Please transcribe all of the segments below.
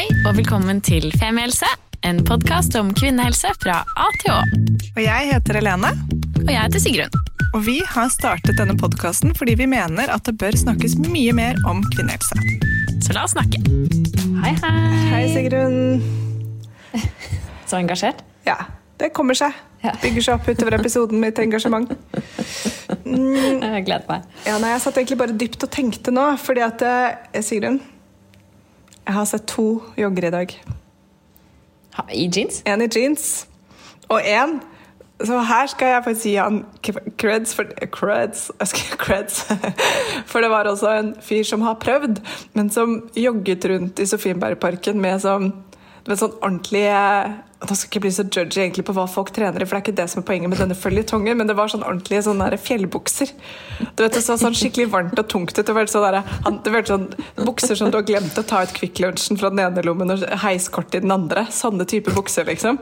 Hei og velkommen til Femihelse, en podkast om kvinnehelse fra A til Å. Og jeg heter Helene, Og jeg heter Sigrun. og vi har startet denne podkasten fordi vi mener at det bør snakkes mye mer om kvinnehelse. Så la oss snakke. Hei, hei. Hei, Sigrun. Så engasjert. Ja, det kommer seg. Ja. Bygger seg opp utover episoden mitt engasjement. Jeg gleder meg. Ja, nei, Jeg satt egentlig bare dypt og tenkte nå, fordi at eh, Sigrun Jeg har sett to jogger i dag. Ha, I jeans? En i jeans og en Så her skal jeg faktisk gi han creds for creds, creds. For det var også en fyr som har prøvd, men som jogget rundt i Sofienbergparken med sånn du sånn ordentlig Nå skal jeg ikke bli så judgy egentlig på hva folk trener i, for det er ikke det som er poenget med denne føljetongen, men det var sånn ordentlige sånne fjellbukser. Du vet, Det så sånn skikkelig varmt og tungt ut. Det var sånn, der, han, det var sånn bukser som du har glemt å ta ut Kvikk Lunsjen fra den ene lommen og heiskort i den andre. Sånne type bukser, liksom.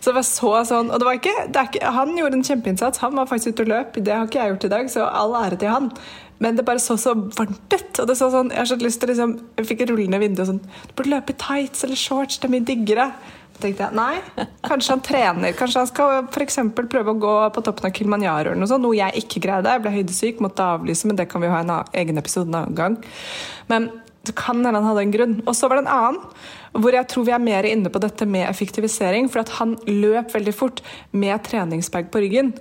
Så det var så sånn, og det var ikke, det ikke, Han gjorde en kjempeinnsats. Han var faktisk ute og løp. Det har ikke jeg gjort i dag, så all ære til han. Men det bare så så varmt ut. og det så sånn, Jeg har så lyst til liksom, jeg fikk rullende vindu og sånn Du burde løpe i tights eller shorts, det er mye diggere. Så tenkte jeg nei, kanskje han trener. Kanskje han skal eksempel prøve å gå på toppen av Kilimanjaro eller noe sånt. Noe jeg ikke greide. Jeg ble høydesyk, måtte avlyse, men det kan vi ha en egen episode en annen gang. Men det kan hende han hadde en grunn. Og så var det en annen, hvor jeg tror vi er mer inne på dette med effektivisering. For at han løp veldig fort med treningsbag på ryggen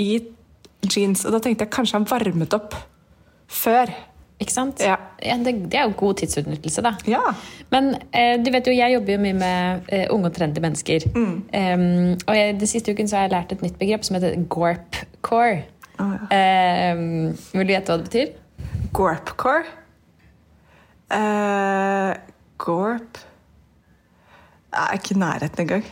i jeans. Og da tenkte jeg kanskje han varmet opp før. Ikke sant? Ja. det, det er jo god tidsutnyttelse, da. Ja. Men eh, du vet jo, jeg jobber jo mye med eh, unge og trendy mennesker. Um, og jeg, det siste uken så har jeg lært et nytt begrep som heter gorp-core. Oh, ja. um, vil du gjette hva det betyr? Gorpcore. Uh, gorp Jeg er ikke i nærheten engang.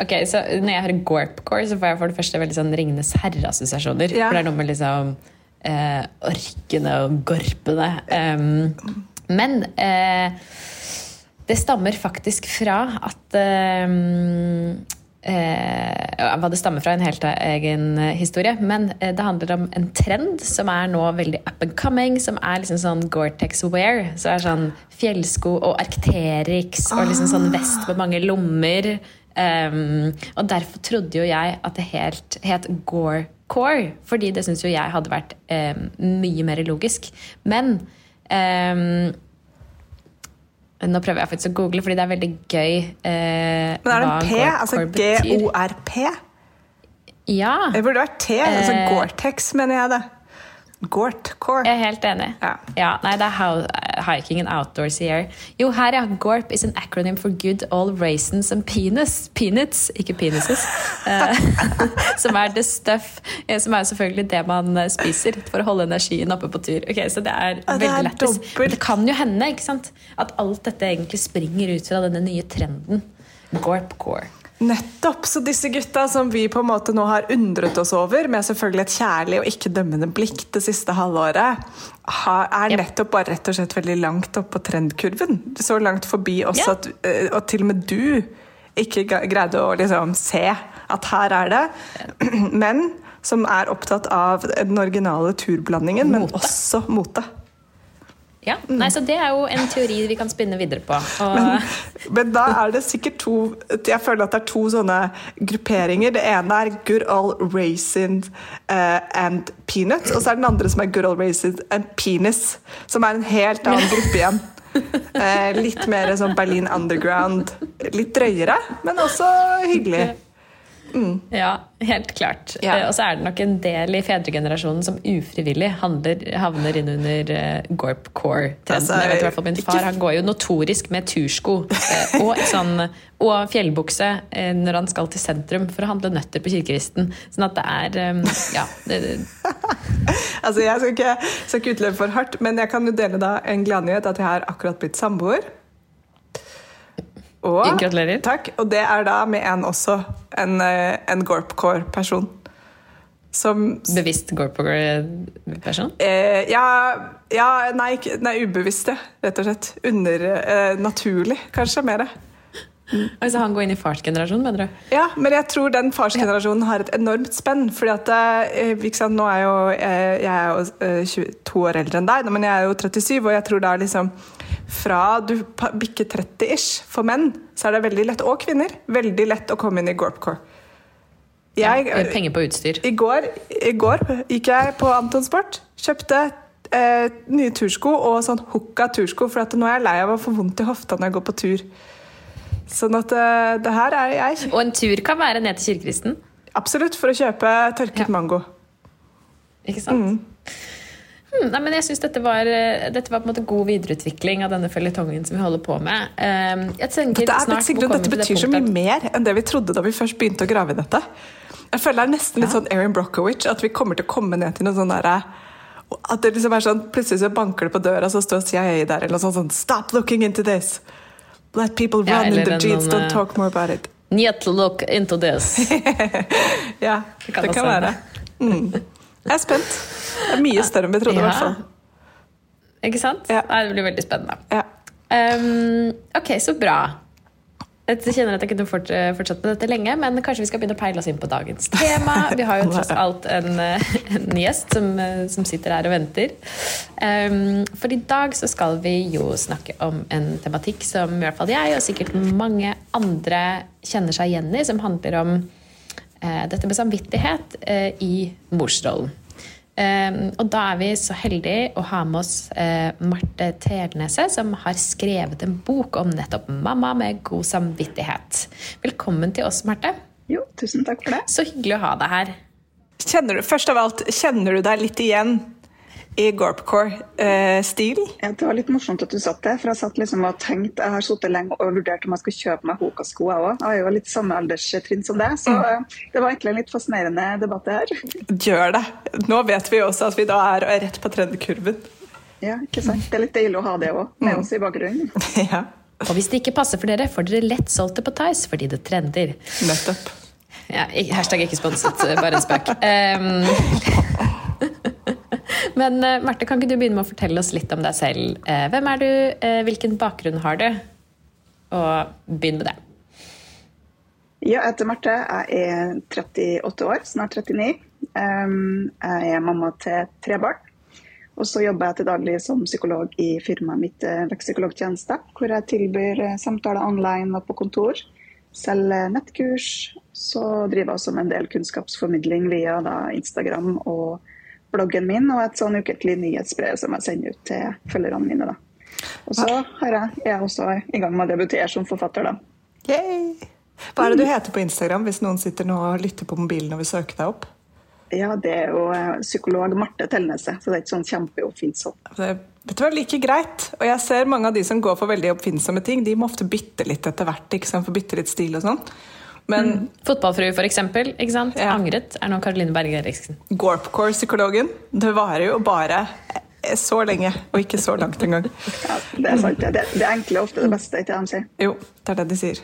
Ok, så Når jeg hører gorp-core, så får jeg for det første veldig sånn Ringenes herre-assosiasjoner. Ja. For det er noe med liksom eh, orkende og gorpende. Um, men eh, det stammer faktisk fra at um, eh, Hva det stammer fra, en helt egen eh, historie. Men eh, det handler om en trend som er nå veldig up and coming. Som er liksom sånn Gore-Tex wear. Så er sånn fjellsko og Arcterix og liksom sånn vest med mange lommer. Um, og derfor trodde jo jeg at det helt, het Gore-Core. Fordi det syns jo jeg hadde vært um, mye mer logisk. Men um, nå prøver jeg faktisk å google, fordi det er veldig gøy. eh, Men er det en P? Altså. G-O-R-P? Ja, Det burde vært T. Altså Eh. Gore-Tex, mener jeg det. Gort-core. jeg er helt enig. Ja. nei, det er how- hiking and outdoors here. Jo, her, ja. GORP is an acronym for good old raisins and penis. Peanuts, ikke penises. Uh, som er the stuff eh, Som er selvfølgelig det man eh, spiser for å holde energien oppe på tur. Ok, Så det er Ja, veldig lættis. Det kan jo hende ikke sant? at alt dette egentlig springer ut fra denne nye trenden. GORP core. Nettopp! Så disse gutta som vi på en måte nå har undret oss over, med selvfølgelig et kjærlig og ikke dømmende blikk det siste halvåret, er nettopp bare rett og slett veldig langt oppe på trendkurven. Så langt forbi oss Ja. at eh, og til og med du ikke greide å liksom se at her er det. Men som er opptatt av den originale turblandingen, men også mote. Ja, nei, så Det er jo en teori vi kan spinne videre på. Men, men da er det sikkert to Jeg føler at det er to sånne grupperinger. Det ene er good old raisins uh, and peanuts, og så er den andre som er good old raisins and penis. Som er en helt annen gruppe igjen. Uh, litt mer sånn Berlin underground. Litt drøyere, men også hyggelig. Ja, helt klart. Ja. Eh, Og så er det nok en del i fedregenerasjonen som ufrivillig handler, havner inn under uh, Gorp Core-trenden. Altså, jeg vet i hvert fall Min far han går jo notorisk med tursko uh, og, sånn, og fjellbukse uh, når han skal til sentrum for å handle nøtter på kirkeristen. Sånn at det er um, Ja. Altså, jeg skal ikke, skal ikke utløpe for hardt, men jeg kan jo dele da en gladnyhet at jeg har akkurat blitt samboer. Og, Gratulerer. Takk. Og det er da med en også, en, eh, en Gorpcore-person. Som bevisst Gorp Core-person. eh, ja, ja nei, nei, ubevisst, ja, rett og slett. Under eh, Naturlig, kanskje mer. Altså han går inn i farsgenerasjonen, mener du? Ja, men jeg tror den farsgenerasjonen har et enormt spenn. fordi at eh, sant, nå er jo, eh, Jeg er jo eh, 22 år eldre enn deg, men jeg er jo 37, og jeg tror da liksom fra du bikker 30-ish for menn, så er det veldig lett, og kvinner, veldig lett å komme inn i Gorpcore. Jeg, Ja, penger på utstyr. i går, I går gikk jeg på Anton Sport, kjøpte eh, nye tursko og sånn hooka tursko, for at nå er jeg lei av å få vondt i hofta når jeg går på tur. Sånn at eh, det her er jeg Og en tur kan være ned til kirkeristen. absolutt for å kjøpe tørket Ja. mango. Ikke sant? Hmm, nei, men jeg synes dette var, eh, dette var på en måte god videreutvikling av denne føljetongen som vi holder på med. Um, jeg tenker Dette, er, snart Sigrun, dette betyr det så mye mer enn det vi trodde da vi først begynte å grave i dette. Jeg føler det er nesten litt sånn Erin Brockovich, at vi kommer til å komme ned til noe sånn derre At det liksom er sånn, Plutselig så banker det på døra, så står CIA der, eller noe sånt sånn Stop looking into this! Let people Ja, run in eller the jeans, sånn, don't eh, talk more about it. Need to look into this. Ja, Det kan det kan være. Mm. Jeg er spent. Det er mye større enn vi trodde, i Ja. hvert fall. Ikke sant? Ja. Det blir veldig spennende. Ja. Um, ok, så bra. Jeg kjenner at jeg kunne fort, fortsatt med dette lenge, men kanskje vi skal begynne å peile oss inn på dagens tema. Vi har jo tross alt en, eh, en gjest som, eh, som sitter her og venter. Um, for i dag så skal vi jo snakke om en tematikk som i hvert fall jeg og sikkert mange andre kjenner seg igjen i, som handler om uh, dette med samvittighet uh, i morsrollen. Um, og da er vi så heldige å ha med oss eh, Marte Telneset, som har skrevet en bok om nettopp mamma med god samvittighet. Velkommen til oss, Marte. Jo, tusen takk for det. Så hyggelig å ha deg her. Kjenner du, først av alt, kjenner du deg litt igjen i Gorpcore-stil? Ja, det var litt morsomt at du satt der, for jeg satt liksom og tenkte, jeg har sittet lenge og vurdert om jeg skulle kjøpe meg Hoka-sko, jeg òg. Jeg er jo litt samme alderstrinn som deg, så eh, det var egentlig en litt fascinerende debatt det her. Gjør det. Nå vet vi også at vi da er rett på trendkurven. Ja, ikke sant? Det er litt deilig å ha det òg, med oss i bakgrunnen. ja, Og hvis det ikke passer for dere, får dere lett solgt det på Tice fordi det trender. nettopp. Ja, hashtag ikke sponset, bare en spøk. Um, men eh, Marte, kan ikke du begynne med å fortelle oss litt om deg selv? Eh, hvem er du? Eh, hvilken bakgrunn har du? Og begynn med det. Ja, jeg heter Marte. Jeg er 38 år, snart 39. Um, jeg er mamma til tre barn. Og så jobber jeg til daglig som psykolog i firmaet mitt Vekstpsykologtjeneste, hvor jeg tilbyr samtaler online og på kontor. Selger nettkurs. Så driver jeg også med en del kunnskapsformidling via da, Instagram og bloggen min, og et sånn ukentlig nyhetsbrev som jeg sender ut til følgerne mine. da. Og så er jeg også i gang med å debutere som forfatter. da. Yay! Hva er det du heter på Instagram hvis noen sitter nå og lytter på mobilen og vil søke deg opp? Ja, det er jo eh, psykolog Marte Telneset, så det er ikke sånn kjempeoppfinnsomt. Det, dette var like greit. Og jeg ser mange av de som går for veldig oppfinnsomme ting, de må ofte bytte litt etter hvert. ikke sant? For bytte litt stil og sånn. Men Fotballfrue, for eksempel. Ikke sant? Ja. Angret er nå Karoline Berger Eriksen. Gorpcore-psykologen, det varer jo bare så lenge, og ikke så langt engang. Ja, det er sant. Det, det enkle er ofte det beste, ikke det de sier. Jo, det er det de sier.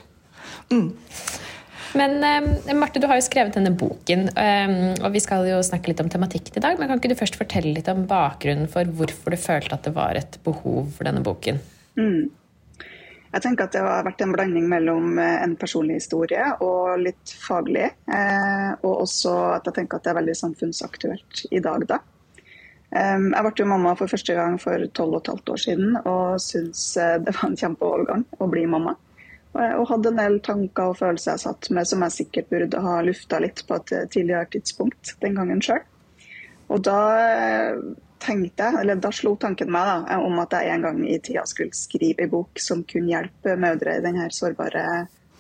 Men eh, Marte, du har jo skrevet denne boken, eh, og vi skal jo snakke litt om tematikken i dag. Men kan ikke du først fortelle litt om bakgrunnen for hvorfor du følte at det var et behov for denne boken? Jeg tenker at det har vært en blanding mellom eh, en personlig historie og litt faglig. Eh, og også at jeg tenker at det er veldig samfunnsaktuelt i dag, da. Um, jeg ble jo mamma for første gang for 12 15 år siden og syntes eh, det var en kjempeovergang å bli mamma. Og hadde en del tanker og følelser jeg satt med som jeg sikkert burde ha lufta litt på et tidligere tidspunkt den gangen sjøl. Og da tenkte jeg, eller da slo tanken meg da, om at jeg en gang i tida skulle skrive en bok som kunne hjelpe mødre i denne sårbare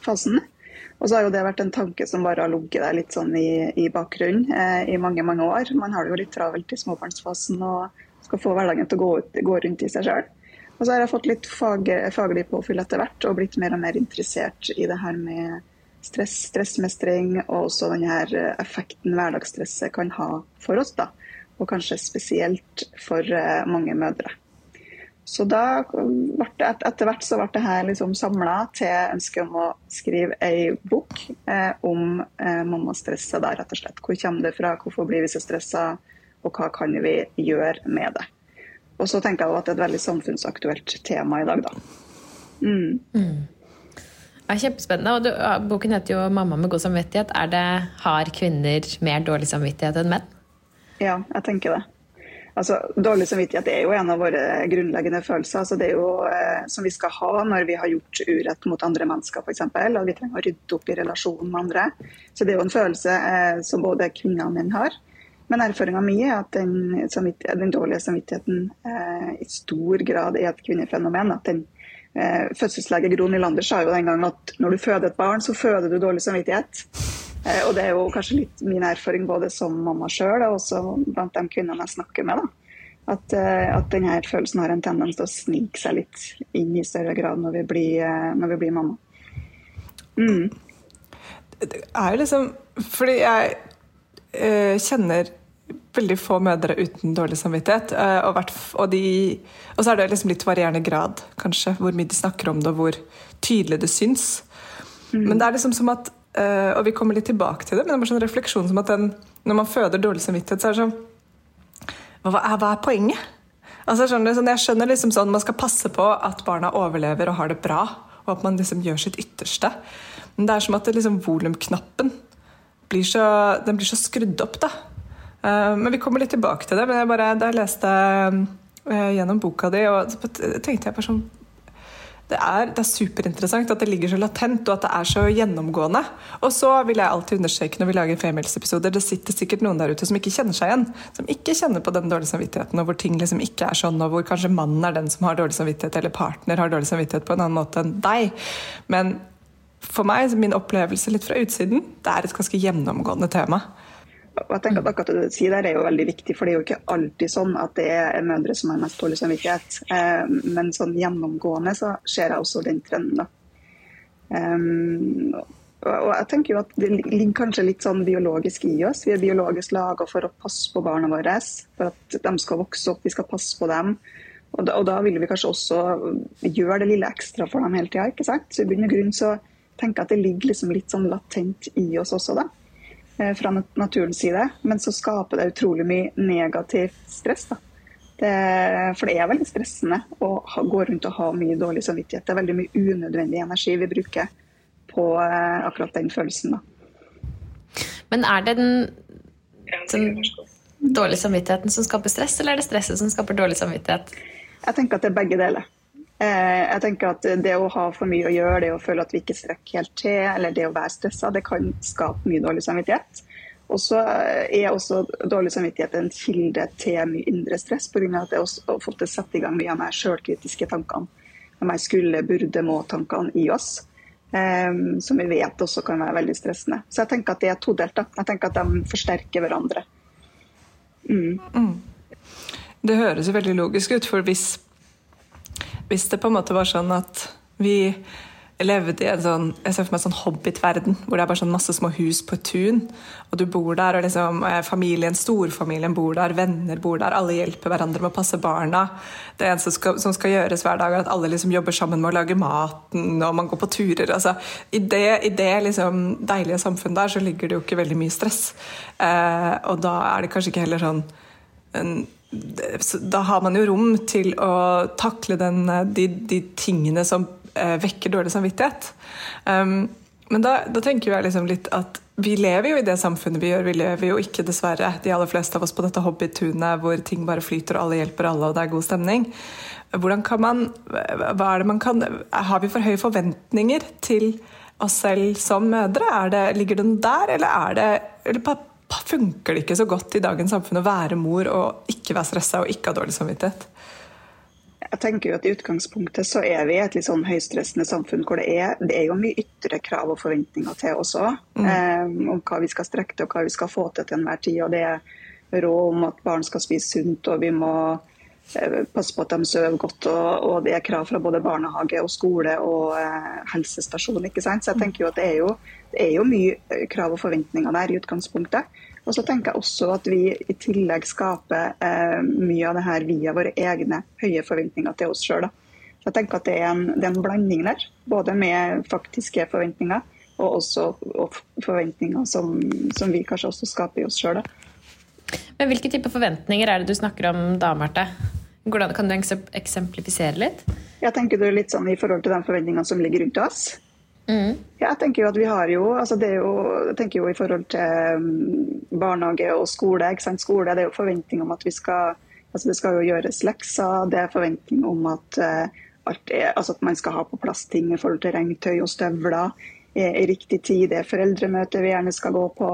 fasen. Og så har jo det vært en tanke som bare har ligget der litt sånn i, i bakgrunnen eh, i mange mange år. Man har det jo litt travelt i småbarnsfasen og skal få hverdagen til å gå, ut, gå rundt i seg sjøl. Og så har jeg fått litt fag, faglig påfyll etter hvert og blitt mer og mer interessert i det her med stress, stressmestring og også denne effekten hverdagsstresset kan ha for oss. da, Og kanskje spesielt for eh, mange mødre. Så da det, etter hvert så ble det her liksom samla til ønsket om å skrive ei bok eh, om eh, mammastresset der, rett og slett. Hvor kommer det fra, hvorfor blir vi så stressa, og hva kan vi gjøre med det. Og så tenker jeg at det er et veldig samfunnsaktuelt tema i dag, da. Ja, kjempespennende. Og du, boken heter jo 'Mamma med god samvittighet'. Er det, har kvinner mer dårlig samvittighet enn menn? Ja, jeg tenker det. Altså, Dårlig samvittighet er jo en av våre grunnleggende følelser. Altså, det er jo eh, Som vi skal ha når vi har gjort urett mot andre mennesker, f.eks. Og vi trenger å rydde opp i relasjonen med andre. Så det er jo en følelse eh, som både kvinner og menn har. Men erfaringa mi er at den, den dårlige samvittigheten eh, i stor grad er et kvinnefenomen. at den eh, Fødselslege Gro Nylander sa jo den gang at når du føder et barn, så føder du dårlig samvittighet. Eh, og det er jo kanskje litt min erfaring både som mamma sjøl og også blant de kvinnene jeg snakker med. da. At, eh, at, denne følelsen har en tendens til å snike seg litt inn i større grad når vi blir, eh, når vi blir mamma. Mm. Det er jo liksom Fordi jeg øh, kjenner veldig få mødre uten dårlig samvittighet. Og, og, de, og, så er det liksom litt varierende grad, kanskje, hvor mye de snakker om det, og hvor tydelig det syns. Mm. Men det er liksom som at Uh, og vi kommer litt tilbake til det, men det er sånn refleksjon som at den, når man føder dårlig samvittighet, så er det sånn Hva er, hva er poenget? Altså, skjønner, sånn, jeg skjønner liksom sånn Man skal passe på at barna overlever og har det bra, og at man liksom gjør sitt ytterste. Men det er som at liksom, volumknappen blir så, blir så skrudd opp, da. Uh, men vi kommer litt tilbake til det. Men jeg bare, da jeg leste uh, gjennom boka di, og tenkte jeg bare sånn det er, det er, superinteressant at det ligger så latent og at det er så gjennomgående. Og så vil jeg alltid understreke når vi lager femihelse-episoder, det sitter sikkert noen der ute som ikke kjenner seg igjen. Som ikke kjenner på den dårlige samvittigheten, og hvor ting liksom ikke er sånn, og hvor kanskje mannen er den som har dårlig samvittighet, eller partner har dårlig samvittighet på en annen måte enn deg. Men for meg, min opplevelse litt fra utsiden, det er et ganske gjennomgående tema. Og jeg tenker at akkurat det du sier der er jo veldig viktig, for det er jo ikke alltid sånn at det er mødre som har mest dårlig samvittighet. Eh, men sånn gjennomgående så ser jeg også den trenden. da. Um, og jeg tenker jo at Det ligger kanskje litt sånn biologisk i oss. Vi er biologisk laga for å passe på barna våre. For at de skal vokse opp, vi skal passe på dem. Og da, og da vil vi kanskje også gjøre det lille ekstra for dem hele tida. Så i bunn og grunn så tenker jeg at det ligger liksom litt sånn latent i oss også. da. Eh, fra naturens side. Men så skaper det utrolig mye negativt stress. da. Det, for det er veldig stressende å ha, gå rundt og ha mye dårlig samvittighet. Det er veldig mye unødvendig energi vi bruker på eh, akkurat den følelsen. da. Men er det den, den dårlige samvittigheten som skaper stress, eller er det stresset som skaper dårlig samvittighet? Jeg tenker at det er begge deler. Eh, jeg tenker at Det å ha for mye å gjøre, det å føle at vi ikke strekker helt til, eller det å være stressa, det kan skape mye dårlig samvittighet. Og så er også dårlig samvittighet en kilde til mye indre stress, pga. at det også fått sette i gang mye av de sjølkritiske tankene. De skulle, burde, må-tankene i oss. Um, som vi vet også kan være veldig stressende. Så jeg tenker at det er todelt. da. Jeg tenker at de forsterker hverandre. Mm. Mm. Det høres veldig logisk ut, for hvis hvis det på en måte var sånn at vi levde i en sånn jeg ser for meg sånn hobbitverden, hvor det er bare sånn masse små hus på tun. Og du bor der, og liksom eh, familien, storfamilien bor der, venner bor der. Alle hjelper hverandre med å passe barna. Det eneste som skal, som skal gjøres hver dag, er at alle liksom jobber sammen med å lage maten, og man går på turer. Altså, I det, i det liksom deilige samfunnet der så ligger det jo ikke veldig mye stress. Eh, og da er det kanskje ikke heller sånn en da har man jo rom til å takle den, de, de, tingene som eh, vekker dårlig samvittighet. Um, men da, da, tenker jeg liksom litt at vi lever jo i det samfunnet vi gjør. Vi lever jo ikke, dessverre, de aller fleste av oss på dette hobbytunet hvor ting bare flyter og alle hjelper alle og det er god stemning. Hvordan kan man, hva er det man kan, Har vi for høye forventninger til oss selv som mødre? Det, ligger den der, eller er det eller funker det ikke så godt i dagens samfunn å være mor og ikke være stressa og ikke ha dårlig samvittighet? Jeg tenker jo at I utgangspunktet så er vi i et litt sånn høystressende samfunn hvor det er, det er jo mye ytre krav og forventninger til også. Mm. Um, om hva vi skal strekke til og hva vi skal få til til enhver tid. og Det er råd om at barn skal spise sunt og vi må uh, passe på at de sover godt. Og, og, det er krav fra både barnehage og skole og uh, helsestasjon. ikke sant? Så jeg tenker jo at det er jo, det er jo mye krav og forventninger der i utgangspunktet. Og så tenker jeg også at vi i tillegg skaper eh, mye av det her via våre egne høye forventninger til oss sjøl. Jeg tenker at det er, en, det er, en, blanding der, både med faktiske forventninger og også og forventninger som, som, vi kanskje også skaper i oss sjøl. Men hvilke typer forventninger er det du snakker om da, Marte? Kan du eksemplifisere litt? Jeg tenker det litt sånn i forhold til de forventningene som ligger rundt oss. Mm. Jeg tenker jo at vi har jo, altså det er jo, jeg tenker jo i forhold til um, barnehage og skole. ikke sant? Skole det er jo forventning om at vi skal Altså det skal jo gjøres lekser, det er forventning om at, uh, er, altså at man skal ha på plass ting i forhold til regntøy og støvler eh, i riktig tid. Det er foreldremøte vi gjerne skal gå på.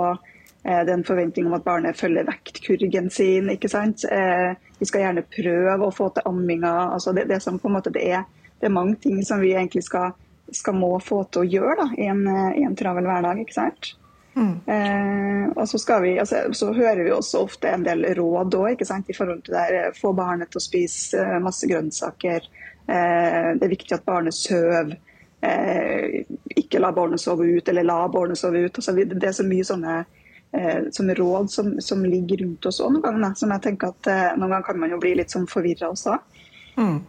Eh, det er en forventning om at barnet følger vektkurgen sin. ikke sant? Eh, vi skal gjerne prøve å få til amminga. Altså det, det, som på en måte det er, det er mange ting som vi egentlig skal, skal må få til å gjøre da, i, en, i en travel hverdag. ikke sant? Mm. Eh, og så, vi, altså, så, hører vi også ofte en del råd også, i forhold til det der, få barnet til å spise eh, masse grønnsaker. Eh, det er viktig at barnet sover. Eh, ikke la barnet sove ut, eller la barnet sove ut. Altså, det er så mye sånne, eh, sånne råd som, som, ligger rundt oss noen ganger. Som jeg tenker at eh, noen ganger kan man jo bli litt sånn forvirra også. Mm.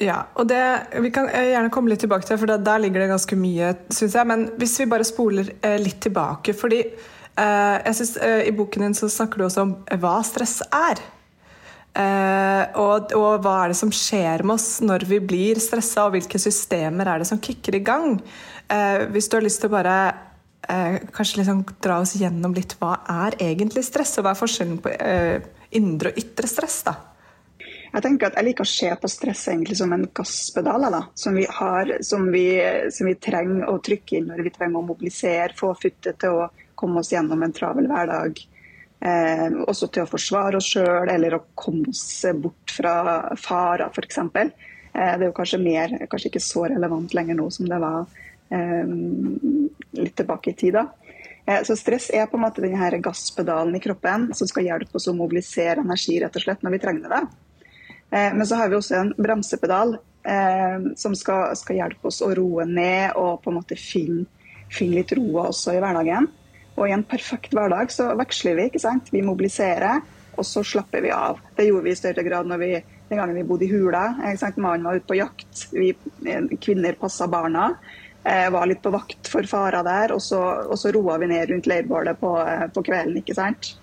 Ja, og det, Vi kan gjerne komme litt tilbake til for der ligger det ganske mye, syns jeg. Men hvis vi bare spoler eh, litt tilbake fordi eh, jeg synes, eh, I boken din så snakker du også om hva stress er. Og, og, hva er det som skjer med oss når vi blir stressa, og hvilke systemer er det som kicker i gang. Hvis du har lyst til å bare kanskje liksom dra oss gjennom litt hva er egentlig stress, og hva er forskjellen på indre og ytre stress? da? Jeg tenker at jeg liker å se på stress egentlig som en gasspedal da, som, vi har, som, vi, som vi trenger å trykke inn når vi trenger å mobilisere, få futtet til å komme oss gjennom en travel hverdag. Eh, også til å forsvare oss sjøl eller å komme oss bort fra farer, f.eks. Eh, det er jo kanskje, mer, kanskje ikke så relevant lenger nå som det var eh, litt tilbake i tid. da. Eh, så Stress er på en måte denne gasspedalen i kroppen som skal hjelpe oss å mobilisere energi rett og slett når vi trenger det. Eh, men så har vi også en bremsepedal eh, som skal, skal, hjelpe oss å roe ned og på en måte finne, finne litt roa også i hverdagen. Og i en perfekt hverdag så veksler vi. ikke sant? Vi mobiliserer, og så slapper vi av. Det gjorde vi i større grad vi, den gangen vi bodde i hula. Mannen var ute på jakt, vi kvinner passa barna. Eh, var litt på vakt for farer der, og så, og så roa vi ned rundt leirbålet på, på kvelden. ikke sant?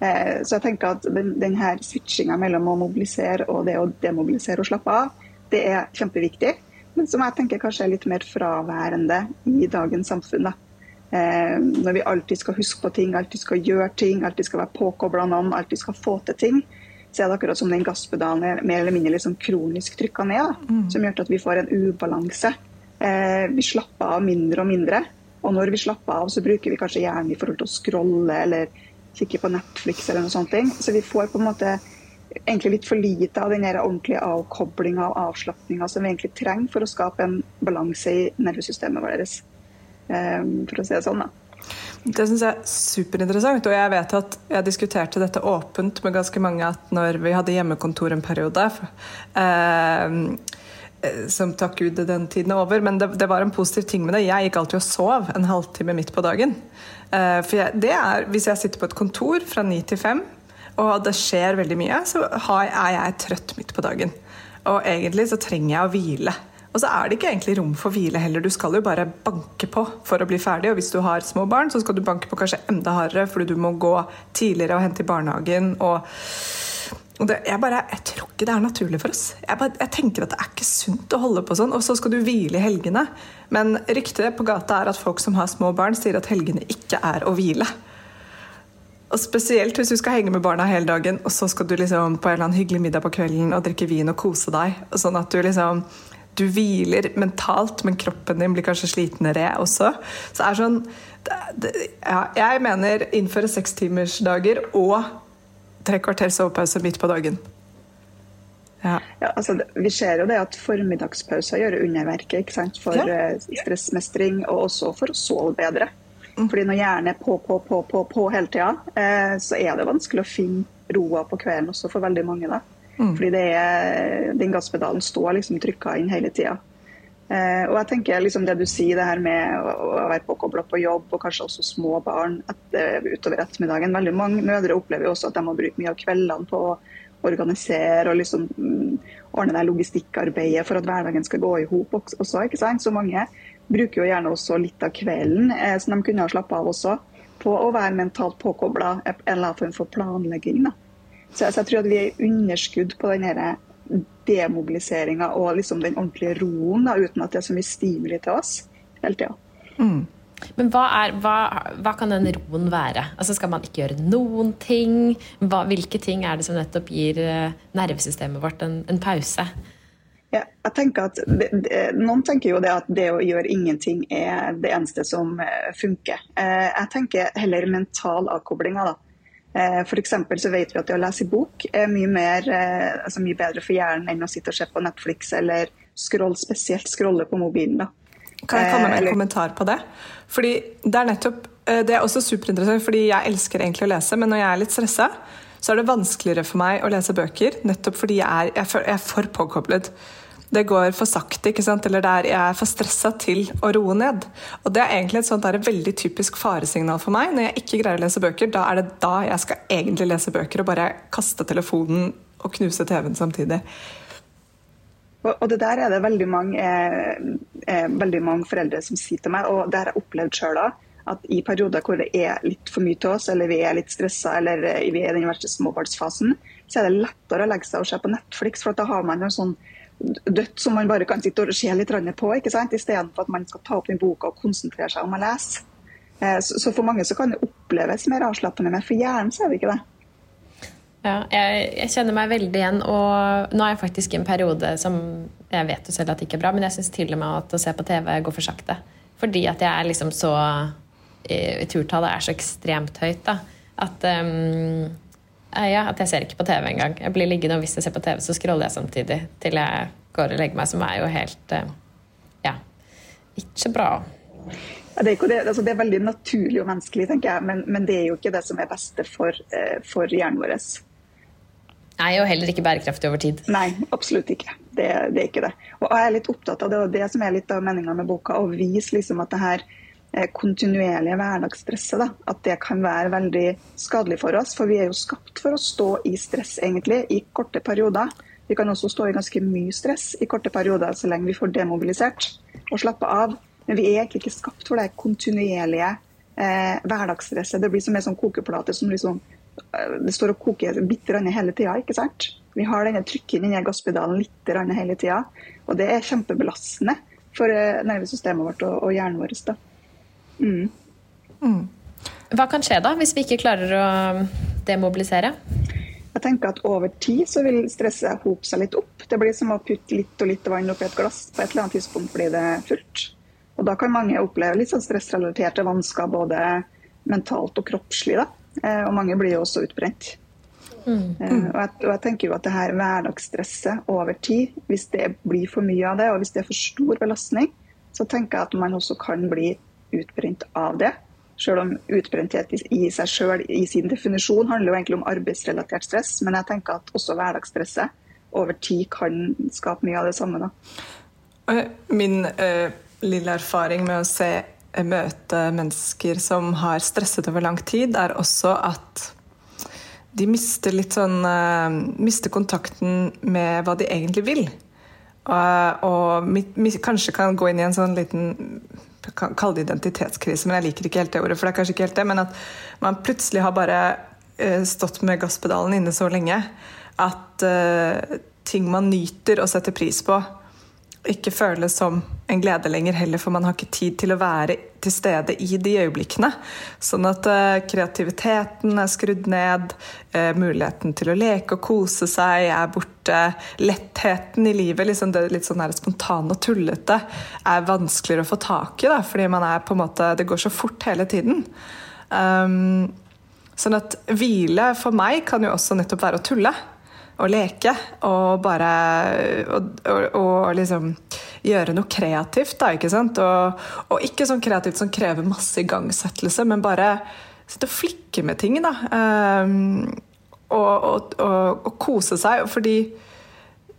Eh, så jeg tenker at den, denne switchinga mellom å mobilisere og det å demobilisere og slappe av, det er kjempeviktig. Men som jeg tenker kanskje er litt mer fraværende i dagens samfunn. Da. Eh, når vi alltid skal huske på ting, alltid skal gjøre ting, alltid skal være påkobla noen, alltid skal få til ting, så er det akkurat som den gasspedalen er mer eller mindre liksom kronisk trykka ned. Mm. Som gjør at vi får en ubalanse. Eh, vi slapper av mindre og mindre. Og når vi slapper av, så bruker vi kanskje hjernen i forhold til å scrolle eller kikke på Netflix eller noe sånt. Så vi får på en måte egentlig litt for lite av den ordentlige avkoblinga og avslapninga som vi egentlig trenger for å skape en balanse i nervesystemet vårt. Um, for å si det sånn, da. Det syns jeg er superinteressant. Og jeg vet at jeg diskuterte dette åpent med ganske mange at når vi hadde hjemmekontor en periode eh, som takk Gud den tiden er over, men det, det, var en positiv ting med det. Jeg gikk alltid og sov en halvtime midt på dagen. Eh, for jeg, det er, Hvis jeg sitter på et kontor fra ni til fem, og det skjer veldig mye, så er jeg trøtt midt på dagen. Og egentlig så trenger jeg å hvile. Og så er det ikke egentlig rom for hvile heller. Du skal jo bare banke på for å bli ferdig. Og hvis du har små barn, så skal du banke på kanskje enda hardere fordi du må gå tidligere og hente i barnehagen. og det, jeg, bare, jeg tror ikke det er naturlig for oss. Jeg, bare, jeg, tenker at det er ikke sunt å holde på sånn. Og så skal du hvile i helgene. Men ryktet på gata er at folk som har små barn, sier at helgene ikke er å hvile. Og Spesielt hvis du skal henge med barna hele dagen, og så skal du liksom på en eller annen hyggelig middag på kvelden og drikke vin og kose deg. Sånn at du liksom du hviler mentalt, men kroppen din blir kanskje slitnere også. Så er sånn, det, det, ja, Jeg mener innføre sekstimersdager og tre kvarter sovepause midt på dagen. Ja. ja. altså, vi ser jo det at formiddagspauser gjør underverket ikke sant? for ja. Eh, stressmestring, og også for å sove bedre. Mm. Fordi når hjernen er på, på, på, på, på hele tida, eh, så er det vanskelig å finne roa på kvelden også for veldig mange. da. Mm. Fordi det er, den gasspedalen står liksom trykka inn hele tida. Eh, og jeg tenker liksom det du sier, det her med å, være påkobla på jobb, og kanskje også små barn etter, utover ettermiddagen. Veldig mange mødre opplever jo også at de må bruke mye av kveldene på å organisere og liksom mm, ordne det logistikkarbeidet for at hverdagen skal gå i hop også. ikke sant? Så mange bruker jo gjerne også litt av kvelden eh, som de kunne ha slappa av også, på å være mentalt påkobla eller annen form for planlegging. da. Så, så jeg tror at vi er i underskudd på den demobiliseringa og liksom den ordentlige roen, da, uten at det er så mye stimuli til oss hele tida. Mm. Men hva, er, hva, hva, kan den roen være? Altså Skal man ikke gjøre noen ting? Hva, hvilke ting er det som nettopp gir eh, nervesystemet vårt en, en pause? Ja, jeg tenker at det, det, Noen tenker jo det at det å gjøre ingenting er det eneste som eh, funker. Eh, jeg tenker heller mental avkobling. da. F.eks. så vet vi at det å lese bok er mye, mer, altså mye bedre for hjernen enn å sitte og se på Netflix eller scroll, spesielt scrolle på mobilen. da. Kan jeg komme med en kommentar på det? Fordi Det er nettopp, eh, det er også superinteressant, fordi jeg elsker egentlig å lese, men når jeg er litt stressa, så er det vanskeligere for meg å lese bøker, nettopp fordi jeg er, jeg er for påkoblet. Det går for sakte, ikke sant? eller er, jeg er for stressa til å roe ned. Og Det er egentlig et sånt der, veldig typisk faresignal for meg. Når jeg ikke greier å lese bøker, da er det da jeg skal egentlig lese bøker og bare kaste telefonen og knuse TV-en samtidig. Og det der er det veldig mange, eh, eh, veldig mange foreldre som sier til meg, og det har jeg opplevd sjøl òg, at i perioder hvor det er litt for mye til oss, eller vi er litt stressa, eller eh, vi er i den verste småbarnsfasen, så er det lettere å legge seg og se på Netflix, for da har man en sånn dødt som man bare kan sitte og se litt på, ikke sant? istedenfor at man skal ta opp den boka og konsentrere seg om å lese. Eh, så for mange så kan det oppleves mer avslappende, men for hjernen så er det ikke det. Ja, jeg, jeg, kjenner meg veldig igjen. Og nå er jeg faktisk i en periode som jeg vet jo selv at det ikke er bra, men jeg syns til og med at å se på TV går for sakte. Fordi at jeg er liksom så Turtallet er så ekstremt høyt, da. At um, ja, at jeg ser ikke på TV engang. Jeg blir liggende, og hvis jeg ser på TV, så scroller jeg samtidig til jeg går og legger meg, som er jo helt uh, Ja, ikke bra. Ja, det, er det, altså det, er veldig naturlig og menneskelig, tenker jeg, men, men, det er jo ikke det som er beste for, uh, for hjernen vår. Nei, og heller ikke bærekraftig over tid. Nei, absolutt ikke. Det, det, er ikke det. Og jeg er litt opptatt av det, og det som er litt av meninga med boka, å vise liksom at det her eh, kontinuerlige hverdagsstresset, da, at det kan være veldig skadelig for oss. For vi er jo skapt for å stå i stress, egentlig, i korte perioder. Vi kan også stå i ganske mye stress i korte perioder, så lenge vi får demobilisert og slappe av. Men vi er egentlig ikke skapt for det kontinuerlige eh, hverdagsstresset. Det blir som en sånn kokeplate som liksom det står og koker bitte grann hele tida. ikke sant? Vi har denne trykken inni gasspedalen litt hele tida. Og det er kjempebelastende for eh, nervesystemet vårt og, og hjernen vår. da. Mm. Mm. Hva kan skje da, hvis vi ikke klarer å demobilisere? Jeg tenker at Over tid så vil stresset hope seg litt opp. Det blir som å putte litt og litt vann oppi et glass. På et eller annet tidspunkt blir det fullt. Og Da kan mange oppleve litt sånn stressrelaterte vansker både mentalt og kroppslig. da. Eh, og mange blir jo også utbrent. Mm. Mm. Og, jeg, og, jeg, tenker jo at det her hverdagsstresset over tid, hvis det blir for mye av det, og hvis det er for stor belastning, så tenker jeg at man også kan bli utbrent av det. Selv om utbrenthet i seg selv i sin definisjon handler jo egentlig om arbeidsrelatert stress, men jeg tenker at også hverdagsstresset over tid kan skape mye av det samme. Da. Min uh, lille erfaring med å se møte mennesker som har stresset over lang tid, er også at de mister litt sånn uh, Mister kontakten med hva de egentlig vil. Uh, og mit, mit, kanskje kan gå inn i en sånn liten kalle det identitetskrise, men jeg liker ikke helt det ordet. for det er kanskje ikke helt det, Men at man plutselig har bare uh, stått med gasspedalen inne så lenge at ting man nyter og setter pris på, ikke føles som en glede lenger heller, for man har ikke tid til å være til stede i de øyeblikkene. Sånn at uh, kreativiteten er skrudd ned, uh, muligheten til å leke og kose seg er borte. Lettheten i livet, liksom det litt sånn spontane og tullete, er vanskeligere å få tak i, da, fordi man er på en måte, det går så fort hele tiden. Um, sånn at hvile for meg kan jo også nettopp være å tulle å leke og bare og, og, og liksom gjøre noe kreativt, da, ikke sant? Og, og, ikke sånn kreativt som krever masse igangsettelse, men bare sitte og flikke med ting, da. Um, og, og, kose seg, fordi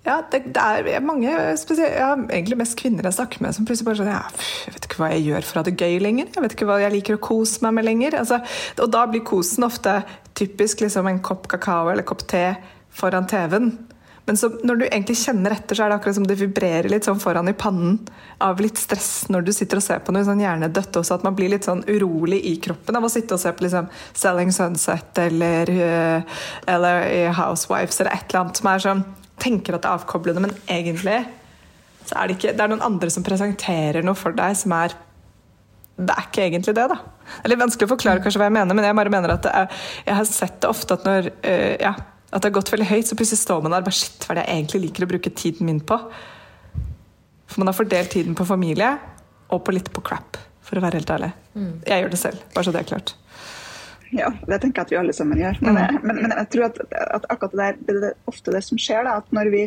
ja, det, det, er mange, spesielt, ja, egentlig mest kvinner jeg snakker med, som plutselig bare sånn ja, Jeg vet ikke hva jeg gjør for å ha det gøy lenger. Jeg vet ikke hva jeg liker å kose meg med lenger. Altså, og da blir kosen ofte typisk liksom en kopp kakao eller kopp te foran TV-en. Men så, når du egentlig kjenner etter, så er det akkurat som det vibrerer litt sånn foran i pannen av litt stress når du sitter og ser på noe sånn hjernedødt også, at man blir litt sånn urolig i kroppen av å sitte og se på liksom Selling Sunset eller, uh, eller Housewives eller et eller annet som er sånn Tenker at det er avkoblende, men egentlig så er det ikke Det er noen andre som presenterer noe for deg som er det er ikke egentlig det, da. Det er litt vanskelig å forklare kanskje hva jeg mener, men jeg bare mener at er, jeg har sett det ofte at når øh, ja, at det har gått veldig høyt, så plutselig står man der bare Shit, hva er det jeg egentlig liker å bruke tiden min på? For man har fordelt tiden på familie og på litt på crap, for å være helt ærlig. Mm. Jeg gjør det selv, bare så det er klart. Ja, det tenker jeg at vi alle sammen gjør. Men, mm. men, men jeg tror at, at akkurat det der, det er ofte det som skjer. da, at når vi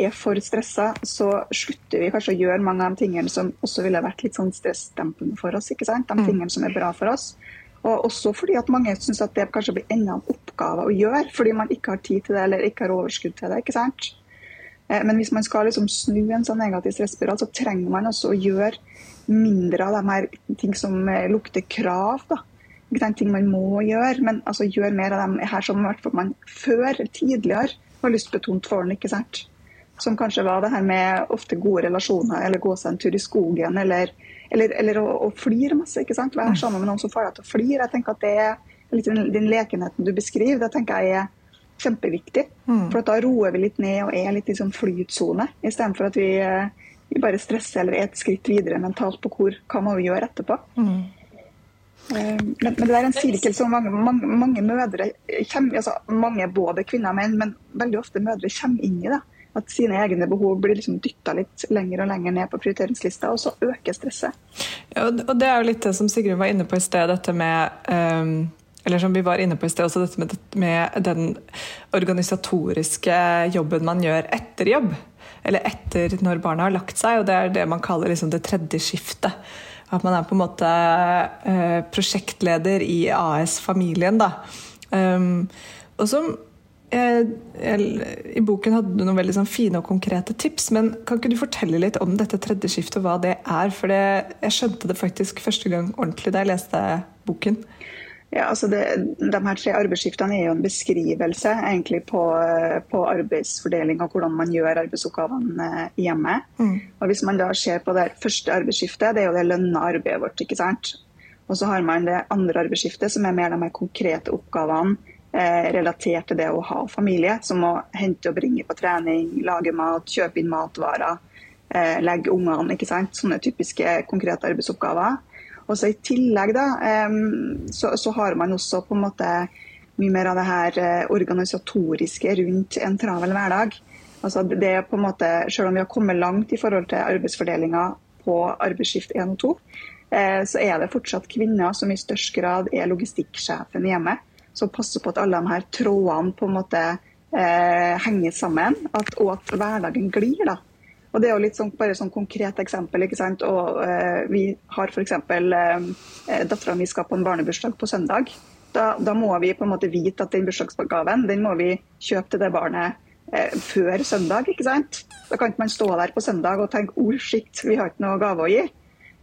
er for stressa, så slutter vi kanskje å gjøre mange av de tingene som også ville vært litt sånn stressdempende for oss. ikke sant? De mm. tingene som er bra for oss. Og også fordi at mange syns at det kanskje blir enda en oppgave å gjøre, fordi man ikke har tid til det eller ikke har overskudd til det. ikke sant? Eh, men hvis man skal liksom snu en sånn negativ stressspiral, så trenger man også å gjøre mindre av de her ting som eh, lukter krav. da. Ikke ting man må gjøre, men altså gjøre mer av dem her som man før, tidligere, har lystbetont for den. ikke sant? Som kanskje var det her med ofte gode relasjoner, eller gå seg en tur i skogen, eller, eller, eller å, å, flire masse. ikke sant? Være sammen med noen som får deg til å flire. Jeg tenker at det er litt den, den lekenheten du beskriver, det tenker jeg er kjempeviktig. Mm. For da roer vi litt ned og er litt i sånn flytsone, istedenfor at vi, vi, bare stresser eller er et skritt videre mentalt på hvor, hva må vi gjøre etterpå. Mm. Men, men, det er en sirkel som mange, mange, mange mødre kommer, altså mange både kvinner og menn, men veldig ofte mødre kommer inn i. det at sine egne behov blir liksom dytta litt lenger og lenger ned på prioriteringslista, og så øker stresset. Ja, og Det er jo litt det som Sigrun var inne på i sted, dette med um, eller som vi var inne på i sted, også dette med, med, den organisatoriske jobben man gjør etter jobb. Eller etter når barna har lagt seg, og det er det man kaller liksom det tredje skiftet. At man er på en måte uh, prosjektleder i AS-familien. da. Um, og som i boken hadde du noen veldig sånn fine og konkrete tips, men kan ikke du fortelle litt om dette tredje skiftet og hva det er? For det, jeg skjønte det faktisk første gang ordentlig da jeg leste boken. Ja, altså det, de her tre arbeidsskiftene er jo en beskrivelse egentlig på, på arbeidsfordeling og hvordan man gjør arbeidsoppgavene hjemme. Mm. Og Hvis man da ser på det første arbeidsskiftet, det er jo det lønna arbeidet vårt. ikke sant? Og så har man det andre arbeidsskiftet, som er mer de her konkrete oppgavene Eh, relatert til det å ha familie, som å hente og bringe på trening, lage mat, kjøpe inn matvarer, eh, legge ungene. ikke sant? Sånne typiske konkrete arbeidsoppgaver. Og så I tillegg da, så, så, har man også på en måte mye mer av det her eh, organisatoriske rundt en travel hverdag. Altså det er på en måte, Selv om vi har kommet langt i forhold til arbeidsfordelinga på arbeidsskift 1 og 2, så er det fortsatt kvinner som i størst grad er logistikksjefen hjemme som passer på at alle de her trådene på en måte eh, henger sammen, at, og at hverdagen glir. da. Og Det er jo litt sånn, bare sånn konkret eksempel. ikke sant? Og eh, Vi har f.eks. Eh, dattera mi skal på en barnebursdag på søndag. Da, da, må vi på en måte vite at den bursdagsgaven den må vi kjøpe til det barnet eh, før søndag. ikke sant? Da kan ikke man stå der på søndag og tenke oh shit, vi har ikke noe gave å gi.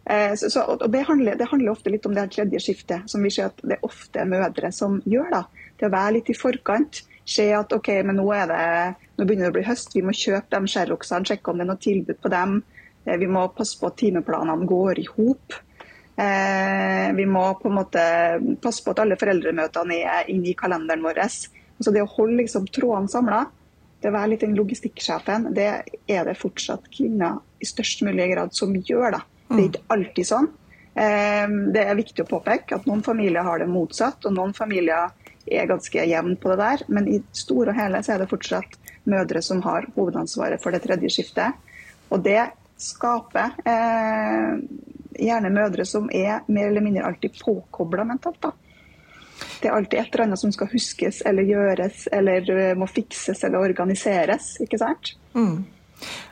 Eh, så, så, og det handler, det handler, ofte litt om det her tredje skiftet, som vi ser at det er ofte mødre som gjør. da. Det å være litt i forkant. Se at ok, men nå, er det, nå begynner det å bli høst, vi må kjøpe de sherrocksene, sjekke om det er noe tilbud på dem. Eh, vi må passe på at timeplanene går i hop. Eh, vi må på en måte passe på at alle foreldremøtene er inne i kalenderen vår. Altså det å holde liksom trådene samla, det å være litt den logistikksjefen, det er det fortsatt kvinner i størst mulig grad som gjør. da. Det er ikke alltid sånn. Ehm, det er viktig å påpeke at noen familier har det motsatt, og noen familier er ganske jevn på det der. Men i store og hele så er det fortsatt mødre som har hovedansvaret for det tredje skiftet. Og det skaper eh, gjerne mødre som er mer eller mindre alltid påkobla mentalt. da. Det er alltid et eller annet som skal huskes eller gjøres eller eh, må fikses eller organiseres. ikke sant? Mm.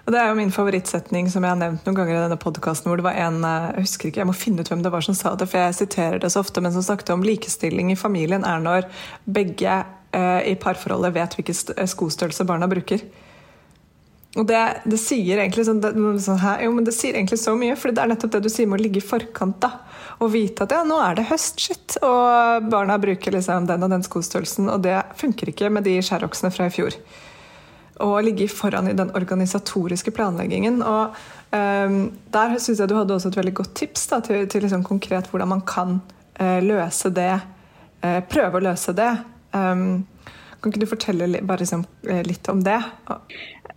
Og Det er jo min favorittsetning som jeg har nevnt noen ganger i denne podkasten. Hvor det var en eh, jeg husker ikke, jeg må finne ut hvem det var som sa det, for jeg siterer det så ofte, men som snakket om likestilling i familien er når begge eh, i parforholdet vet hvilken eh, skostørrelse barna bruker. Og det, det sier sånn, det, sånn her, jo, det sier egentlig så mye, for det er nettopp det du sier med å ligge i forkant. da, Og vite at ja, nå er det høstskitt, og barna bruker liksom den og den skostørrelsen. Og det funker ikke med de skjæroksene fra i fjor og ligge foran i den organisatoriske planleggingen. og um, Der syns jeg du hadde også et veldig godt tips da, til, til liksom konkret hvordan man kan uh, løse det. Uh, prøve å løse det. Um, kan ikke du fortelle litt, bare liksom, litt om det?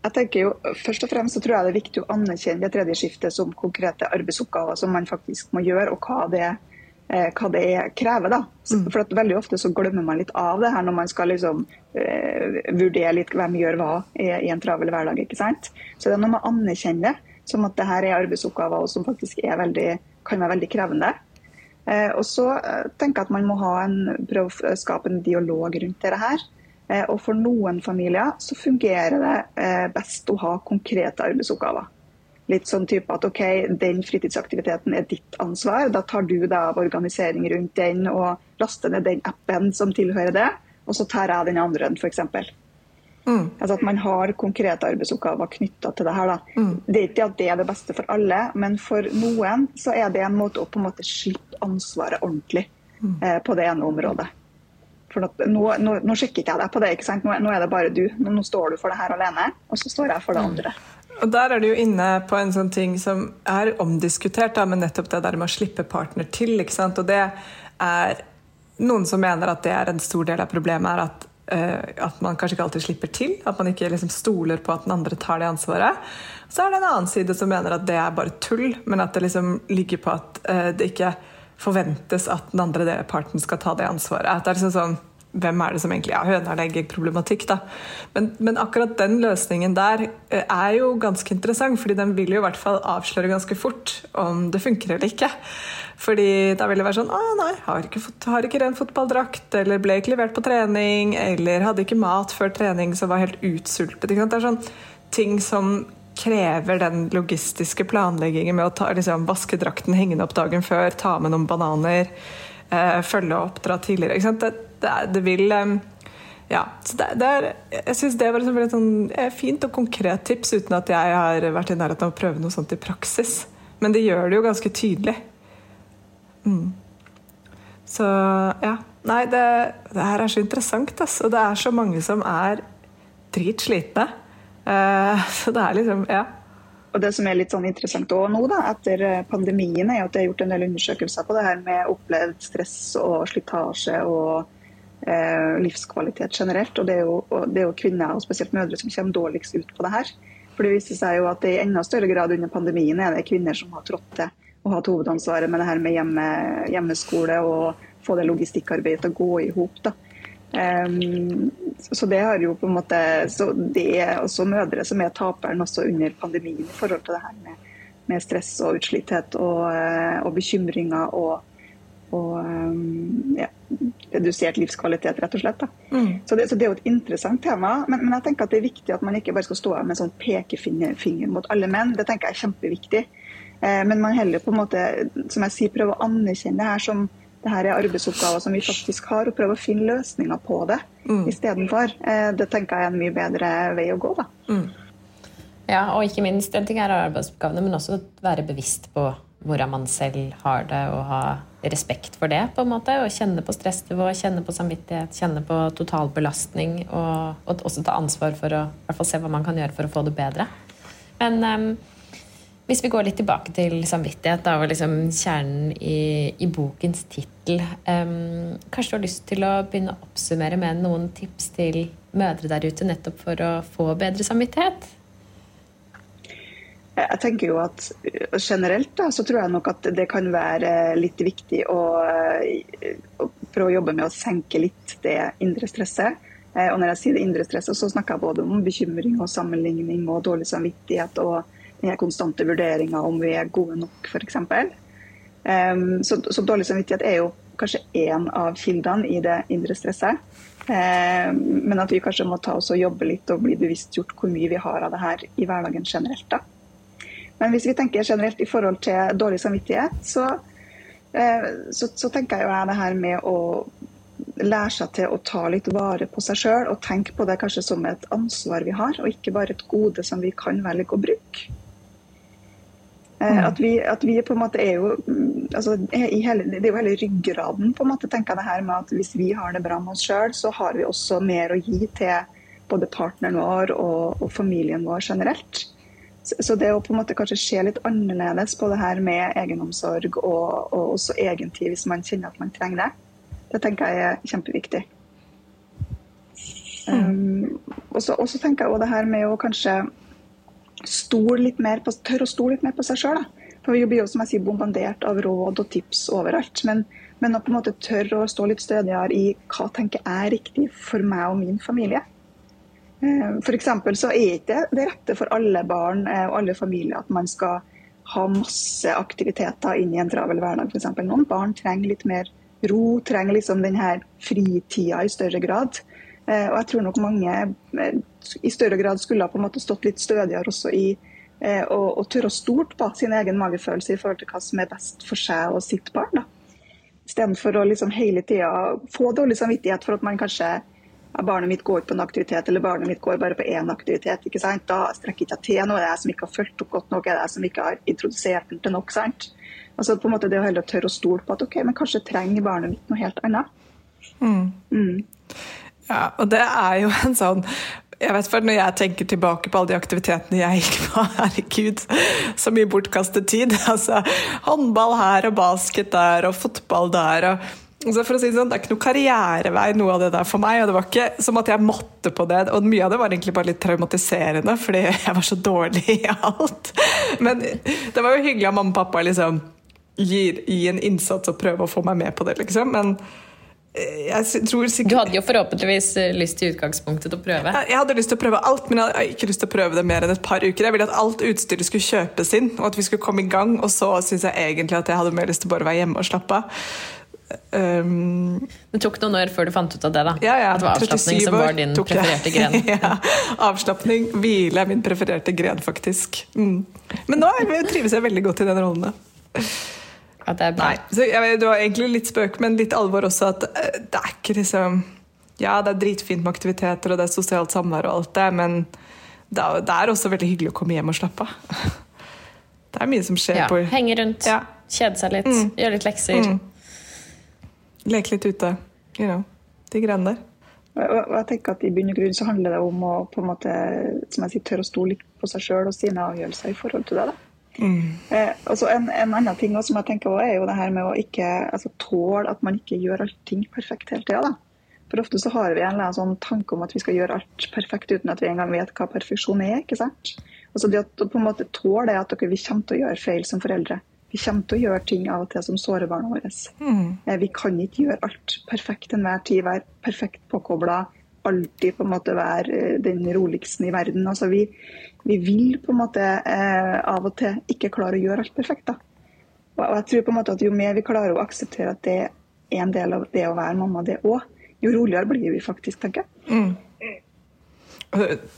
Jeg tenker jo, Først og fremst så tror jeg det er viktig å anerkjenne det tredje skiftet som konkrete arbeidsoppgaver som man faktisk må gjøre, og hva det, eh, hva det krever. da. Mm. For at Veldig ofte så glemmer man litt av det her når man skal liksom eh, vurdere litt hvem gjør hva i, i en travel hverdag. ikke sant? Så det er noe med å anerkjenne som at det her er arbeidsoppgaver som faktisk er veldig, kan være veldig krevende. Eh, og så eh, tenker jeg at man må ha en, prøve å skape en dialog rundt dette her. Eh, og for noen familier så fungerer det eh, best å ha konkrete arbeidsoppgaver. Litt sånn type at ok, den fritidsaktiviteten er ditt ansvar. Da tar du deg av organisering rundt den og laster ned den appen som tilhører det. Og så tar jeg den andre, f.eks. Mm. Altså at man har konkrete arbeidsoppgaver knytta til det her. Mm. Det er ikke at det er det beste for alle, men for noen så er det en måte å på en måte slippe ansvaret ordentlig mm. eh, på det ene området. For nå, nå, nå, sjekker ikke jeg deg på det, ikke sant? Nå, nå er det bare du. Nå, står du for det her alene, og så står jeg for det mm. Og Der er du jo inne på en sånn ting som er omdiskutert, da, men nettopp det der med å slippe partner til. ikke sant? Og det er noen som mener at det er en stor del av problemet, er at uh, at man kanskje ikke alltid slipper til. At man ikke liksom stoler på at den andre tar det ansvaret. Så er det en annen side som mener at det er bare tull, men at det liksom ligger på at uh, det ikke forventes at den andre parten skal ta det ansvaret. At det er liksom sånn hvem er det som egentlig er høna eller egget-problematikk. Men, men, akkurat den løsningen der eh, er jo ganske interessant, fordi den vil jo i hvert fall avsløre ganske fort om det funker eller ikke. Fordi da vil det være sånn Å nei, har ikke, har ikke ren fotballdrakt, eller ble ikke levert på trening, eller hadde ikke mat før trening, så var helt utsultet. Det er sånn ting som krever den logistiske planleggingen med å ta, liksom, vaske drakten hengende opp dagen før, ta med noen bananer, eh, følge opp, dra tidligere. Det, det, det, vil eh, ja, så det, det er, Jeg syns det var liksom et sånn, eh, fint og konkret tips, uten at jeg har vært i nærheten av å prøve noe sånt i praksis. Men det gjør det jo ganske tydelig. Mm. Så ja. Nei, det, det, her er så interessant, ass. Og det er så mange som er dritslitne. Uh, så det er liksom Ja. Og Det som er litt sånn interessant også nå da, etter pandemien, er at det er gjort en del undersøkelser på det her med opplevd stress og slitasje og eh, livskvalitet generelt. Og det, jo, og det, er jo, kvinner, og spesielt mødre, som kommer dårligst ut på det her. For det viser seg jo at i enda større grad under pandemien er det kvinner som har trådt til å ha hovedansvaret med det her med hjemme, hjemmeskole og få det logistikkarbeidet til å gå i hop. Um, så det har jo på en måte så Det er også mødre som er taperen også under pandemien i forhold til det her med, med stress og utslitthet og, eh, og bekymringer og, og um, ja, redusert livskvalitet, rett og slett. Mm. Så, det, så, det, er jo et interessant tema. Men, men, jeg tenker at det er viktig at man ikke bare skal stå med en sånn pekefinger mot alle menn. Det tenker jeg er kjempeviktig. Eh, men man heller på en måte, som jeg sier, prøve å anerkjenne det her som det her er arbeidsoppgaver som vi faktisk har, og prøve å finne løsninger på det mm. istedenfor. Eh, det tenker jeg er en mye bedre vei å gå. da. Mm. Ja, og ikke minst, en ting er arbeidsoppgavene, men også være bevisst på hvordan man selv har det, og ha respekt for det. på en måte, og Kjenne på stressnivå, kjenne på samvittighet, kjenne på totalbelastning. Og, og også ta ansvar for å hvert fall se hva man kan gjøre for å få det bedre. Men um, hvis vi går litt tilbake til samvittighet, da var liksom kjernen i, i bokens tittel um, Kanskje du har lyst til å begynne å oppsummere med noen tips til mødre der ute nettopp for å få bedre samvittighet? Jeg tenker jo at Generelt da, så tror jeg nok at det kan være litt viktig å, å prøve å jobbe med å senke litt det indre stresset. Eh, og når jeg sier det indre stresset, så snakker jeg både om bekymring og sammenligning og dårlig samvittighet. og den konstante vurderinga om vi er gode nok, f.eks. Um, så, så dårlig samvittighet er jo kanskje én av kildene i det indre stresset. Um, men at vi kanskje må ta oss og jobbe litt og bli bevisstgjort hvor mye vi har av det her i hverdagen generelt. da. Men hvis vi tenker generelt i forhold til dårlig samvittighet, så, uh, så, så tenker jeg det her med å lære seg til å ta litt vare på seg sjøl og tenke på det kanskje som et ansvar vi har, og ikke bare et gode som vi kan velge å bruke. Eh, mm. At vi, at vi, på en måte er jo mm, altså, hele, Det er jo hele ryggraden, på en måte, tenker jeg det her med at hvis vi har det bra med oss sjøl, så har vi også mer å gi til både partneren vår og, og familien vår generelt. Så, det å på en måte kanskje se litt annerledes på det her med egenomsorg og, og også egentid hvis man kjenner at man trenger det, det tenker jeg er kjempeviktig. Mm. Um, Og så og så tenker jeg også det her med å kanskje stole litt mer på, tørre å stole litt mer på seg sjøl. For vi blir jo som jeg sier, bombardert av råd og tips overalt. Men, men å på en måte tørre å stå litt stødigere i hva tenker jeg er riktig for meg og min familie. Eh, for så er ikke det rette for alle barn eh, og alle familier at man skal ha masse aktiviteter inn i en travel hverdag. Eksempel. Noen barn trenger litt mer ro, trenger liksom denne fritida i større grad. Eh, og jeg tror nok mange i større grad skulle ha på en måte stått litt stødigere også i og, og tørre stort på sin egen magefølelse i forhold til hva som er best for seg og sitt barn. da. Istedenfor å liksom hele tida få dårlig samvittighet for at man kanskje barnet mitt går på en aktivitet, eller barnet mitt går bare på én aktivitet. ikke sant? Da strekker ikke jeg til noe. Det er jeg som ikke har fulgt opp godt nok, det er jeg som ikke har introdusert den til nok. sant? Altså på en måte Det å heller tørre å stole på at ok, men kanskje trenger barnet mitt noe helt annet. Mm. Mm. Ja, og det er jo en sånn jeg vet for Når jeg tenker tilbake på alle de aktivitetene jeg gikk på, herregud, så mye bortkastet tid. Altså, håndball her og basket der og fotball der. og så for å si Det sånn, det er ikke noe karrierevei, noe av det der for meg. og Det var ikke som at jeg måtte på det. Og mye av det var egentlig bare litt traumatiserende, fordi jeg var så dårlig i alt. Men det var jo hyggelig at mamma og pappa liksom gir, gir en innsats og prøver å få meg med på det, liksom. Men jeg tror sikkert... Du hadde jo forhåpentligvis eh, lyst til utgangspunktet til å prøve? Jeg hadde lyst til å prøve alt, men jeg hadde ikke lyst til å prøve det mer enn et par uker. Jeg ville at alt utstyret skulle kjøpes inn, og at vi skulle komme i gang. Og så syns jeg egentlig at jeg hadde mer lyst til bare å være hjemme og slappe av. Um, det tok noen år før du fant ut av det? da? Ja, ja, At det var avslapning som var din prefererte gren? ja, Avslapning, hvile er min prefererte gren, faktisk. Mm. Men nå trives jeg veldig godt i den rollen. Det. Nei, så jeg, Det var egentlig litt spøk, men litt alvor også. At eh, det er ikke liksom Ja, det er dritfint med aktiviteter, og det er sosialt samvær og alt det, men det er, det er også veldig hyggelig å komme hjem og slappe av. Det er mye som skjer ja, på Henge rundt, ja. kjede seg litt, mm. gjøre litt lekser. Mm. Leke litt ute. You know, de greiene der. Og jeg tenker at I bunn og grunn så handler det om å på en måte, som jeg sier, tørre å stole litt på seg sjøl og sine avgjørelser i forhold til det. da. Mm. Eh, altså en, en, annen ting som jeg tenker også, er jo det her med å ikke altså, tåle at man ikke gjør allting perfekt hele tida. For ofte så har vi en eller annen sånn tanke om at vi skal gjøre alt perfekt uten at vi engang vet hva perfeksjon er. ikke sant? Altså det å på en måte tåle at dere, vi kommer til å gjøre feil som foreldre. Vi kommer til å gjøre ting av og til som sårer barna våre. Mm. Eh, vi kan ikke gjøre alt perfekt enhver tid, være perfekt påkobla, alltid på en måte være eh, den roligste i verden. Altså vi, vi vil på en måte eh, av og til ikke klare å gjøre alt perfekt. da. Og jeg tror på en måte at Jo mer vi klarer å akseptere at det er en del av det å være mamma, det òg, jo roligere blir vi faktisk, tenker jeg. Mm.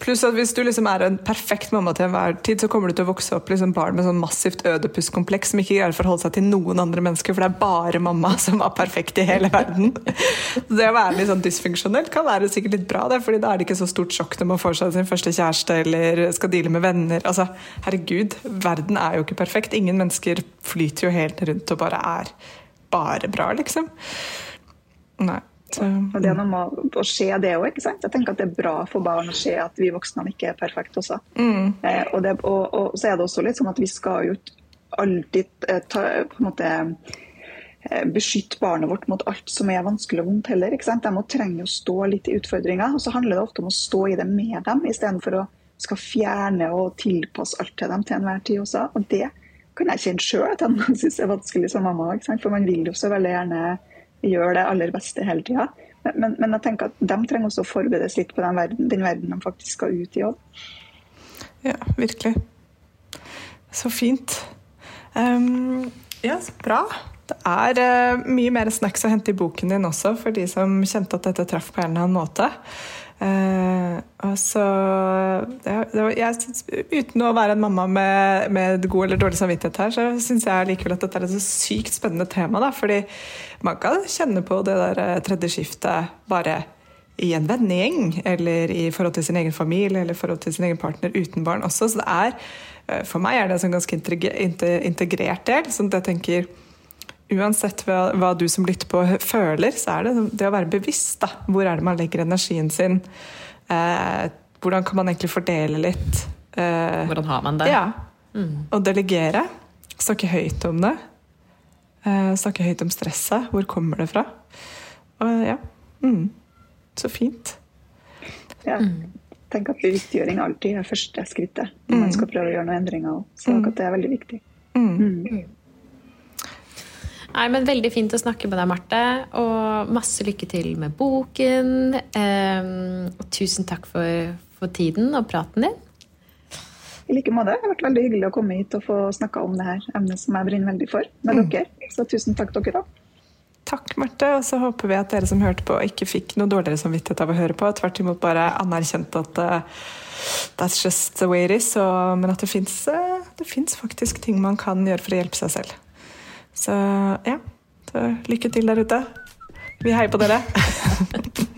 Pluss at hvis du liksom er en perfekt mamma til enhver tid, så kommer du til å vokse opp liksom barn med sånn massivt ødipuskompleks som ikke greier å forholde seg til noen andre mennesker, for det er bare mamma som er perfekt i hele verden. Så det å være litt sånn dysfunksjonelt kan være sikkert litt bra, det, fordi da er det ikke så stort sjokk når man får seg sin første kjæreste eller skal deale med venner. Altså, herregud, verden er jo ikke perfekt. Ingen mennesker flyter jo helt rundt og bare er bare bra, liksom. Nei. Og det er noe med å se det òg. Jeg tenker at det er bra for barn å se at vi voksne ikke er perfekte også. Mm. Eh, og, det, og, og, så er det også litt sånn at vi skal jo alltid eh, ta, på en måte eh, beskytte barnet vårt mot alt som er vanskelig og vondt heller. ikke sant? De må trenge å stå litt i utfordringer. Og så handler det ofte om å stå i det med dem, istedenfor å skal fjerne og tilpasse alt til dem til enhver tid også. Og det kan jeg kjenne sjøl at jeg syns er vanskelig som mamma. For man vil jo så veldig gjerne gjør det aller beste hele tida. Men, men, men, jeg tenker at de trenger også å forberedes litt på den verden, den verden de faktisk skal ut i òg. Ja, virkelig. Så fint. Um, ja, så bra. Det er uh, mye mer snacks å hente i boken din også, for de som kjente at dette traff på en eller annen måte. Uh, altså, det, det jeg synes, uten å være en mamma med, med god eller dårlig samvittighet her, så syns jeg likevel at dette er et så sykt spennende tema. Da, fordi man kan kjenne på det der eh, tredje skiftet bare i en vennegjeng, eller i forhold til sin egen familie eller forhold til sin egen partner uten barn også. Så det er, eh, for meg er det en sånn ganske integrert del. sånn at jeg tenker Uansett hva, hva, du som lytter på føler, så er det det å være bevisst. da. Hvor er det man legger energien sin? Eh, hvordan kan man egentlig fordele litt? Eh, hvordan har man det? Ja. Mm. Og delegere. Snakke høyt om det. Eh, snakke høyt om stresset. Hvor kommer det fra? Og ja. Mm. Så fint. Ja. Mm. tenker at bevisstgjøring alltid er første skrittet når man skal prøve å gjøre noen endringer. Så akkurat det er veldig viktig. Nei, men Veldig fint å snakke med deg, Marte. Og masse lykke til med boken. Og tusen takk for, for tiden og praten din. I like måte. Det har vært veldig hyggelig å komme hit og få snakka om det her emnet som jeg brenner veldig for med Mm. dere. Så tusen takk dere òg. Takk, Marte. Og så håper vi at dere som hørte på, ikke fikk noe dårligere samvittighet av å høre på. Tvert imot bare anerkjente at uh, that's just the way it is. Og, men at det fins faktisk ting man kan gjøre for å hjelpe seg selv. Så ja. Så lykke til der ute. Vi heier på dere.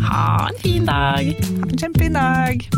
Ha en fin dag! Ha en kjempefin dag!